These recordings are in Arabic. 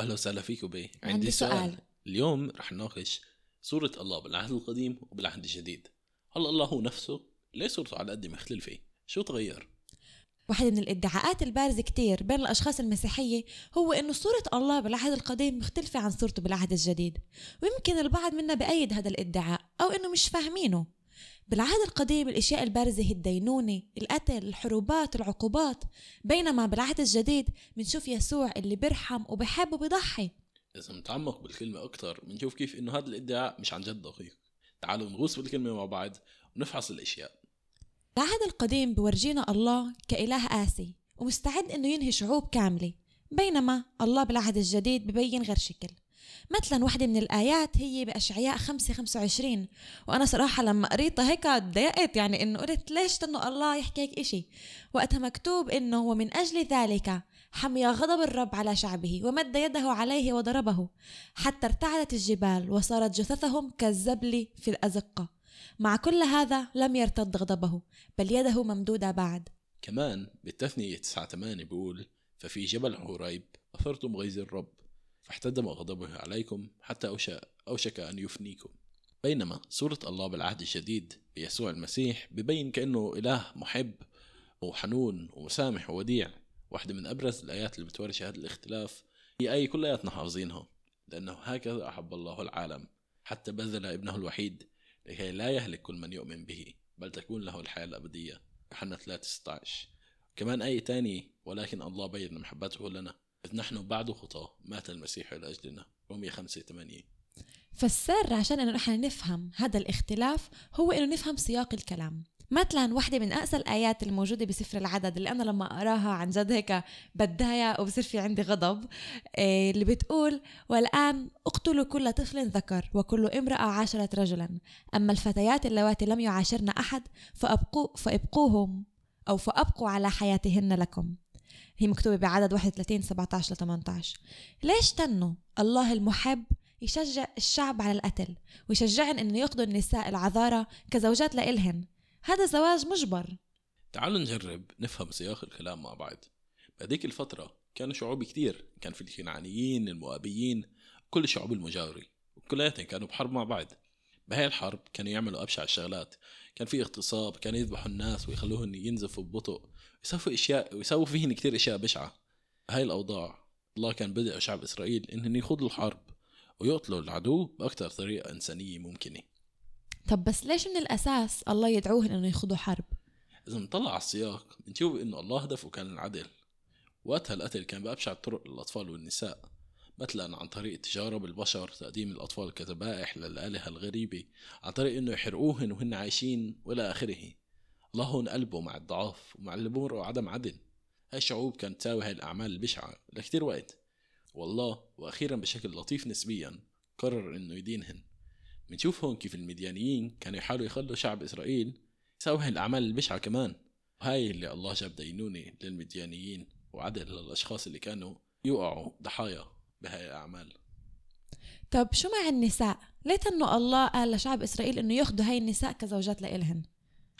واهلا وسهلا فيكم بي عندي, عندي سؤال. سؤال. اليوم رح نناقش صورة الله بالعهد القديم وبالعهد الجديد هل الله هو نفسه؟ ليه صورته على قد مختلفة؟ شو تغير؟ واحدة من الإدعاءات البارزة كتير بين الأشخاص المسيحية هو إنه صورة الله بالعهد القديم مختلفة عن صورته بالعهد الجديد ويمكن البعض منا بأيد هذا الإدعاء أو إنه مش فاهمينه بالعهد القديم الأشياء البارزة هي الدينونة القتل الحروبات العقوبات. بينما بالعهد الجديد بنشوف يسوع اللي بيرحم وبحب وبيضحي. إذا نتعمق بالكلمة أكتر بنشوف كيف إنه هذا الإدعاء مش عن جد دقيق. تعالوا نغوص بالكلمة مع بعض ونفحص الأشياء. العهد القديم بورجينا الله كإله قاسي ومستعد إنه ينهي شعوب كاملة. بينما الله بالعهد الجديد ببين غير شكل. مثلا واحدة من الآيات هي بأشعياء 5 25 وأنا صراحة لما قريتها هيك ضايقت يعني إنه قلت ليش إنه الله يحكي هيك إشي؟ وقتها مكتوب إنه ومن أجل ذلك حمي غضب الرب على شعبه ومد يده عليه وضربه حتى ارتعدت الجبال وصارت جثثهم كالزبل في الأزقة. مع كل هذا لم يرتد غضبه بل يده ممدودة بعد. كمان بالتثنية 9 8 بيقول ففي جبل حوريب أثرتم غيظ الرب فاحتدم غضبه عليكم حتى أوشك, أن يفنيكم. بينما صورة الله بالعهد الجديد بيسوع المسيح ببين كأنه إله محب وحنون ومسامح ووديع واحدة من أبرز الآيات اللي بتورجي هذا الاختلاف هي آية كلياتنا حافظينها لأنه هكذا أحب الله العالم حتى بذل ابنه الوحيد لكي لا يهلك كل من يؤمن به بل تكون له الحياة الأبدية. يوحنا 3 16 كمان آية تانية ولكن الله بين محبته لنا. إذ نحن بعد خطاة مات المسيح لأجلنا. رومية 5 8 فالسر عشان إنه نحن نفهم هذا الاختلاف هو إنه نفهم سياق الكلام. مثلا واحدة من أقسى الآيات الموجودة بسفر العدد اللي أنا لما أقراها عن جد هيك بتضايق وبصير في عندي غضب إيه اللي بتقول والآن اقتلوا كل طفل ذكر وكل امرأة عاشرت رجلا. أما الفتيات اللواتي لم يعاشرن أحد فأبقوا فأبقوهم أو فأبقوا على حياتهن لكم. هي مكتوبة بعدد 31 17 ل 18 ليش تنوا الله المحب يشجع الشعب على القتل ويشجعن إنه ياخذوا النساء العذارى كزوجات لإلهن؟ هذا زواج مجبر. تعالوا نجرب نفهم سياق الكلام مع بعض. بهذيك الفترة كانوا شعوب كتير كان في الكنعانيين المؤابيين كل الشعوب المجاورة وكلياتهم كانوا بحرب مع بعض. بهاي الحرب كانوا يعملوا أبشع الشغلات. كان في اغتصاب كانوا يذبحوا الناس ويخلوهم ينزفوا ببطء. يسووا إشياء ويسووا فيهن كتير إشياء بشعة. هاي الأوضاع الله كان بدأ شعب إسرائيل انهم يخوضوا الحرب ويقتلوا العدو باكثر طريقة إنسانية ممكنة. طب بس ليش من الأساس الله يدعوهن إنه يخوضوا حرب؟ إذا نطلع على السياق بنشوف إنه الله هدفه كان العدل. وقتها القتل كان بأبشع الطرق للأطفال والنساء مثلا عن طريق التجارة بالبشر تقديم الأطفال كذبائح للآلهة الغريبة عن طريق إنه يحرقوهن وهن عايشين وإلى آخره. الله هون قلبه مع الضعاف ومع اللي بمرقوا عدم عدل. هاي الشعوب كانت تساوي هاي الأعمال البشعة لكتير وقت. والله وأخيرا بشكل لطيف نسبيا قرر إنه يدينهن. بنشوف هون كيف المديانيين كانوا يحاولوا يخلوا شعب إسرائيل يساوي هاي الأعمال البشعة كمان. وهاي اللي الله جاب دينونة للمديانيين وعدل للأشخاص اللي كانوا يوقعوا ضحايا بهاي الأعمال. طب شو مع النساء؟ ليه انه الله قال لشعب إسرائيل إنه ياخذوا هاي النساء كزوجات لإلهن.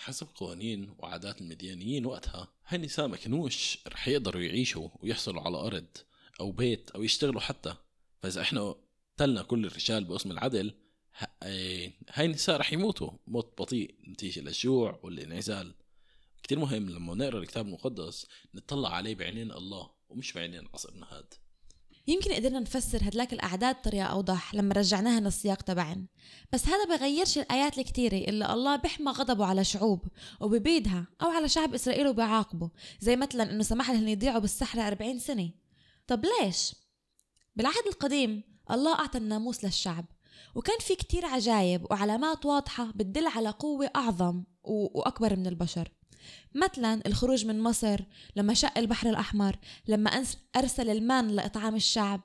حسب قوانين وعادات المديانيين وقتها هاي النساء ما كانوش رح يقدروا يعيشوا ويحصلوا على أرض أو بيت أو يشتغلوا حتى. فإذا إحنا قتلنا كل الرجال باسم العدل إيه، هاي النساء رح يموتوا. موت بطيء نتيجة للجوع والانعزال. كتير مهم لما نقرأ الكتاب المقدس نطلع عليه بعينين الله ومش بعينين عصرنا هاد. يمكن قدرنا نفسر هدلاك الأعداد بطريقة أوضح لما رجعناها للسياق تبعن. بس هذا بغيرش الآيات الكتيرة اللي الله بيحمى غضبه على شعوب وببيدها أو على شعب إسرائيل وبيعاقبه زي مثلا إنه سمح لهم يضيعوا بالصحراء 40 سنة. طب ليش؟ بالعهد القديم الله أعطى الناموس للشعب وكان في كتير عجايب وعلامات واضحة بتدل على قوة أعظم وأكبر من البشر. مثلا الخروج من مصر لما شق البحر الأحمر لما أرسل المان لإطعام الشعب.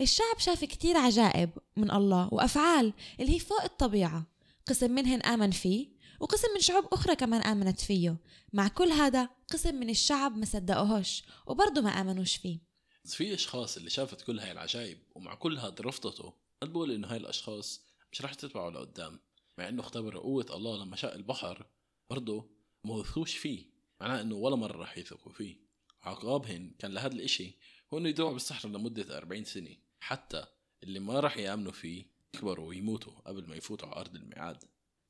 الشعب شاف كتير عجائب من الله وأفعال اللي هي فوق الطبيعة. قسم منهن آمن فيه وقسم من شعوب أخرى كمان آمنت فيه. مع كل هذا قسم من الشعب ما صدقوهوش وبرضه ما آمنوش فيه. بس في أشخاص اللي شافت كل هاي العجائب ومع كل هاد رفضته أنا بقول إنه هاي الأشخاص مش رح تتبعوا لقدام. مع إنه اختبروا قوة الله لما شق البحر برضه ما وثقوش فيه. معناه إنه ولا مرة رح يثقوا فيه. عقابهن كان لهذا الإشي هو إنه يدوعوا بالصحراء لمدة 40 سنة. حتى اللي ما راح يآمنوا فيه يكبروا ويموتوا قبل ما يفوتوا على أرض الميعاد.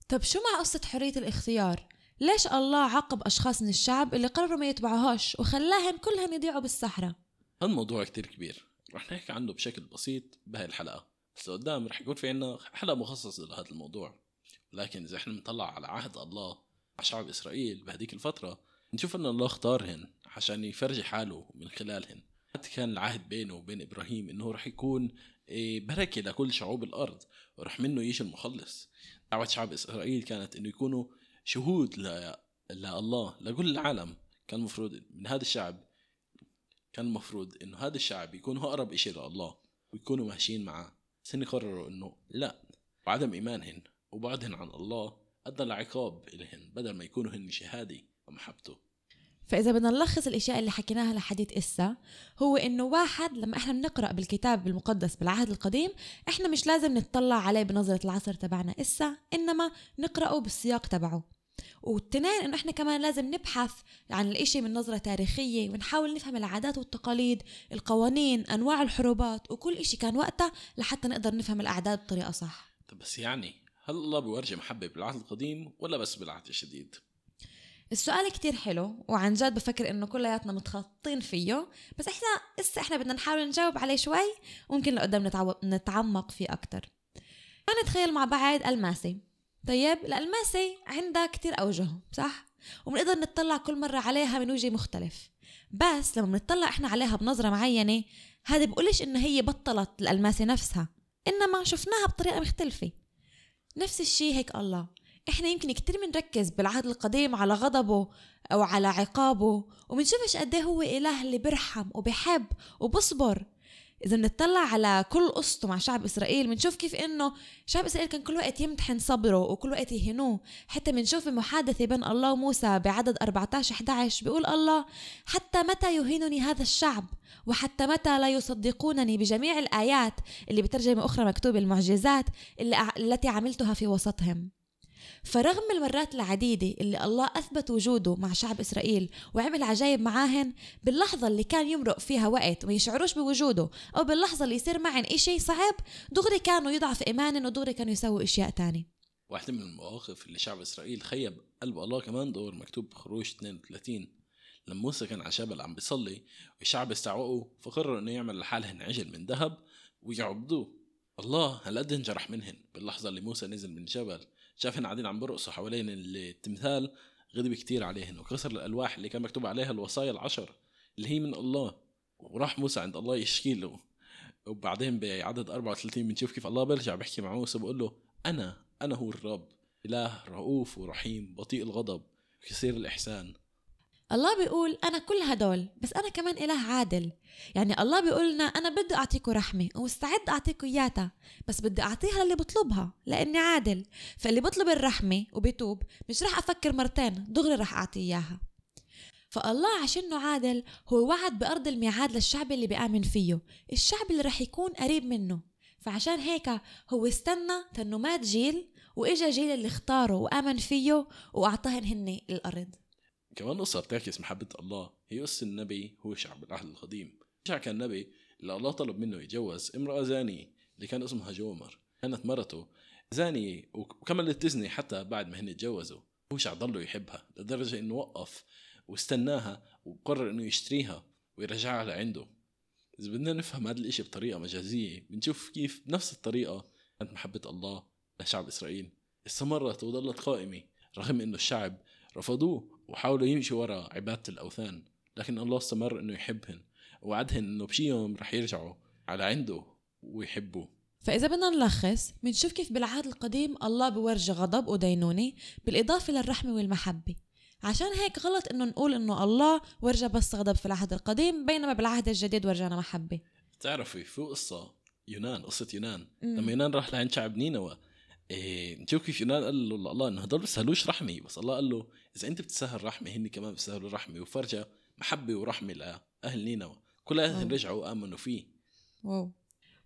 طب شو مع قصة حرية الاختيار؟ ليش الله عاقب أشخاص من الشعب اللي قرروا ما يتبعوهاش وخلاهم كلهم يضيعوا بالصحراء؟ هذا الموضوع كتير كبير. رح نحكي عنه بشكل بسيط بهاي الحلقة. بس لقدام رح يكون في عنا حلقة مخصصة لهذا الموضوع. لكن إذا إحنا بنطلع على عهد الله مع شعب إسرائيل بهديك الفترة. نشوف أن الله اختارهن عشان يفرجي حاله من خلالهن حتى كان العهد بينه وبين إبراهيم إنه رح يكون إيه، بركة لكل شعوب الأرض ورح منه يجي المخلص. دعوة شعب إسرائيل كانت إنه يكونوا شهود ل... لله لكل العالم. كان المفروض من هذا الشعب كان المفروض إنه هذا الشعب يكون هو أقرب إشي لله ويكونوا ماشيين معه بس هن قرروا إنه لا وعدم إيمانهن وبعدهن عن الله. أدى لعقاب إلهن بدل ما يكونوا هن شهادة ومحبته. فإذا بدنا نلخص الأشياء اللي حكيناها لحديث إسا هو إنه واحد لما إحنا بنقرأ بالكتاب المقدس بالعهد القديم إحنا مش لازم نتطلع عليه بنظرة العصر تبعنا إسا إنما نقرأه بالسياق تبعه. والتنين إنه إحنا كمان لازم نبحث عن الإشي من نظرة تاريخية ونحاول نفهم العادات والتقاليد القوانين أنواع الحروبات وكل إشي كان وقتها لحتى نقدر نفهم الأعداد بطريقة صح. طب بس يعني هل الله بيورجي محبة بالعهد القديم ولا بس بالعهد الجديد؟ السؤال كتير حلو وعن جد بفكر إنه كلياتنا متخطين فيه بس إحنا لسه إحنا بدنا نحاول نجاوب عليه شوي وممكن لقدام. نتعمق فيه أكتر نتخيل مع بعض الماسي طيب الالماسي عندها كتير أوجه صح وبنقدر نطلع كل مرة عليها من وجه مختلف بس لما بنطلع إحنا عليها بنظرة معينة هذا بقولش إنه هي بطلت الألماسة نفسها إنما شفناها بطريقة مختلفة نفس الشي هيك الله. إحنا يمكن كتير بنركز بالعهد القديم على غضبه أو على عقابه ومنشوفش قد إيه هو إله اللي بيرحم وبيحب وبصبر إذا بنطلع على كل قصته مع شعب إسرائيل بنشوف كيف إنه شعب إسرائيل كان كل وقت يمتحن صبره وكل وقت يهنوه. حتى بنشوف المحادثة بين الله وموسى بعدد 14 11 بيقول الله حتى متى يهينني هذا الشعب؟ وحتى متى لا يصدقونني بجميع الآيات اللي بترجمة أخرى مكتوب المعجزات اللي التي عملتها في وسطهم؟ فرغم المرات العديدة اللي الله أثبت وجوده مع شعب إسرائيل وعمل عجائب معاهن باللحظة اللي كان يمرق فيها وقت وما يشعروش بوجوده أو باللحظة اللي يصير معن إشي صعب دغري كانوا يضعف إيمانا ودغري كانوا يسووا أشياء تانية. واحدة من المواقف اللي شعب إسرائيل خيب قلب الله كمان دور مكتوب بخروج 32 لما موسى كان على جبل عم بيصلي والشعب استعوقوا فقرروا إنه يعمل لحالهن عجل من ذهب ويعبدوه. الله هالقد انجرح منهن باللحظة اللي موسى نزل من الجبل شافهن قاعدين عم برقصوا حوالين التمثال غضب كتير عليهن وكسر الألواح اللي كان مكتوب عليها الوصايا العشر اللي هي من الله. وراح موسى عند الله يشكي له. وبعدين بعدد 34 بنشوف كيف الله برجع بيحكي مع موسى بقول له أنا أنا هو الرب إله رؤوف ورحيم بطيء الغضب كثير الإحسان. الله بيقول أنا كل هدول بس أنا كمان إله عادل. يعني الله بيقول لنا أنا بدي أعطيكم رحمة ومستعد أعطيكم إياها بس بدي أعطيها للي بطلبها لأني عادل. فاللي بطلب الرحمة وبيتوب مش رح أفكر مرتين دغري رح أعطيه إياها. فالله عشانه عادل هو وعد بأرض الميعاد للشعب اللي بيآمن فيه الشعب اللي رح يكون قريب منه. فعشان هيك هو استنى تنه مات جيل وإجا جيل اللي اختاره وآمن فيه وأعطاهن هن الأرض كمان قصة بتعكس محبة الله هي قصة النبي هو شعب العهد القديم. شع كان نبي اللي الله طلب منه يتجوز امرأة زانية اللي كان اسمها جومر. كانت مرته زانية وكملت تزني حتى بعد ما هن تجوزوا هوشع ضله يحبها لدرجة إنه وقف واستناها وقرر إنه يشتريها ويرجعها لعنده إذا بدنا نفهم هذا الإشي بطريقة مجازية بنشوف كيف بنفس الطريقة كانت محبة الله لشعب إسرائيل. استمرت وظلت قائمة رغم إنه الشعب رفضوه وحاولوا يمشوا ورا عبادة الأوثان لكن الله استمر إنه يحبهن. ووعدهن إنه بشي يوم رح يرجعوا على عنده ويحبوه. فإذا بدنا نلخص بنشوف كيف بالعهد القديم الله بورجي غضب ودينونة بالإضافة للرحمة والمحبة. عشان هيك غلط إنه نقول إنه الله ورجى بس غضب في العهد القديم بينما بالعهد الجديد ورجانا محبة. بتعرفي في قصة يونان قصة يونان. لما يونان راح لعند شعب نينوى إيه كيف يونان قال له الله إنه هدول بيسهلوش رحمه بس الله قال له إذا أنت بتسهل رحمه هن كمان بيسهلوا رحمه وفرجة محبة ورحمة لأهل نينوى كلهم رجعوا وآمنوا فيه. واو.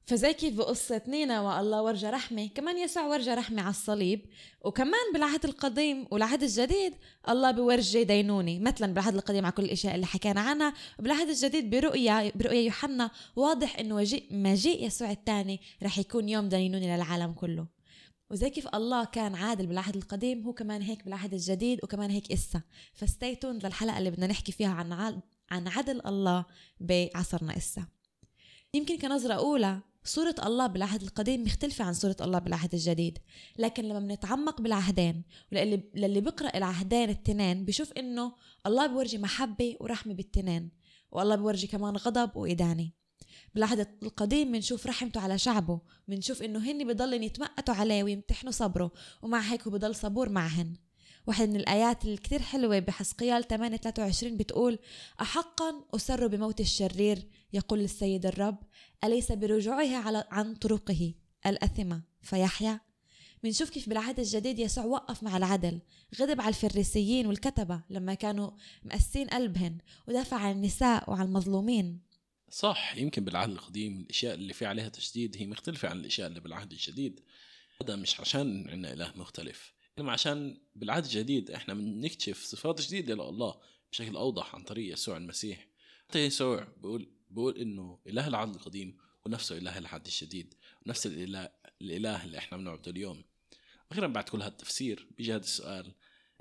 فزي كيف بقصة نينا وألله ورجى رحمة كمان يسوع ورجى رحمة على الصليب وكمان بالعهد القديم والعهد الجديد الله بورجي دينونة مثلا بالعهد القديم على كل الإشياء اللي حكينا عنها وبالعهد الجديد برؤيا برؤيا يوحنا واضح إنه مجيء, مجيء يسوع الثاني رح يكون يوم دينونة للعالم كله. وزي كيف الله كان عادل بالعهد القديم هو كمان هيك بالعهد الجديد وكمان هيك إسا. فستيتون للحلقة اللي بدنا نحكي فيها عن عن عدل الله بعصرنا إسا. يمكن كنظرة أولى صورة الله بالعهد القديم مختلفة عن صورة الله بالعهد الجديد. لكن لما بنتعمق بالعهدين وللي للي بيقرأ العهدين التنين بشوف إنه الله بورجي محبة ورحمة بالتنين والله بورجي كمان غضب وإدانة. بالعهد القديم بنشوف رحمته على شعبه بنشوف إنه هن بضلن يتمقتوا عليه ويمتحنوا صبره ومع هيك بضل صبور معهن. واحد من الآيات الكتير حلوة بحسقيال 8 23 بتقول أحقا أسر بموت الشرير؟ يقول السيد الرب أليس برجوعه على عن طرقه؟ الأثمة. فيحيا بنشوف كيف بالعهد الجديد يسوع وقف مع العدل غضب على الفريسيين والكتبة لما كانوا مقسين قلبهن ودافع عن النساء وعن المظلومين. صح يمكن بالعهد القديم الأشياء اللي في عليها تشديد هي مختلفة عن الأشياء اللي بالعهد الجديد. هذا مش عشان عندنا إله مختلف إنما عشان بالعهد الجديد إحنا بنكتشف صفات جديدة لله بشكل أوضح عن طريق يسوع المسيح. حتى يسوع بيقول بيقول إنه إله العهد القديم ونفسه إله العهد الجديد ونفس الاله الإله اللي إحنا بنعبده اليوم. أخيرا بعد كل هذا التفسير بيجي هذا السؤال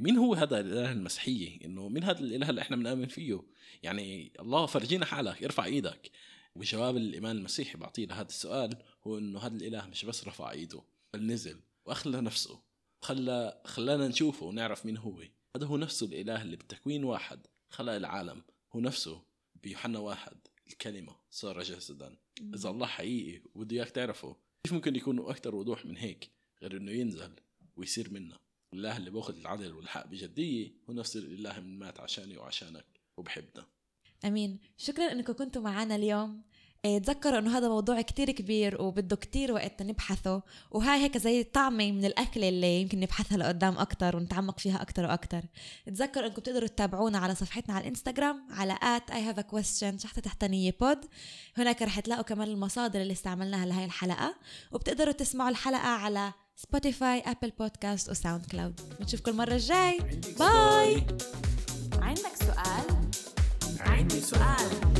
مين هو هذا الإله المسيحيه إنه مين هذا الإله اللي إحنا بنآمن فيه؟ يعني الله فرجينا حالك ارفع إيدك. وجواب الإيمان المسيحي بعطينا هذا السؤال هو إنه هذا الإله مش بس رفع إيده بل نزل وأخلى نفسه. خلى خلانا نشوفه ونعرف مين هو. هذا هو نفسه الإله اللي بتكوين واحد خلق العالم. هو نفسه بيوحنا واحد الكلمة صار جسدا. إذا الله حقيقي وبده إياك تعرفه. كيف ممكن يكون أكثر وضوح من هيك؟ غير إنه ينزل ويصير منا. الله اللي بأخذ العدل والحق بجدية هو نفس الإله اللي مات عشاني وعشانك وبحبنا. آمين. شكرا إنكم كنتوا معنا اليوم. إيه، تذكروا إنه هذا موضوع كتير كبير وبده كتير وقت نبحثه. وهاي هيك زي طعمة من الأكلة اللي يمكن نبحثها لقدام أكتر ونتعمق فيها أكتر وأكتر. تذكروا إنكم بتقدروا تتابعونا على صفحتنا على الإنستغرام على at I have a question شحطة تحتانية pod هناك رح تلاقوا كمان المصادر اللي استعملناها لهي الحلقة. وبتقدروا تسمعوا الحلقة على Spotify Apple Podcast و SoundCloud بنشوفكم المرة الجاي bye عندك سؤال عندي سؤال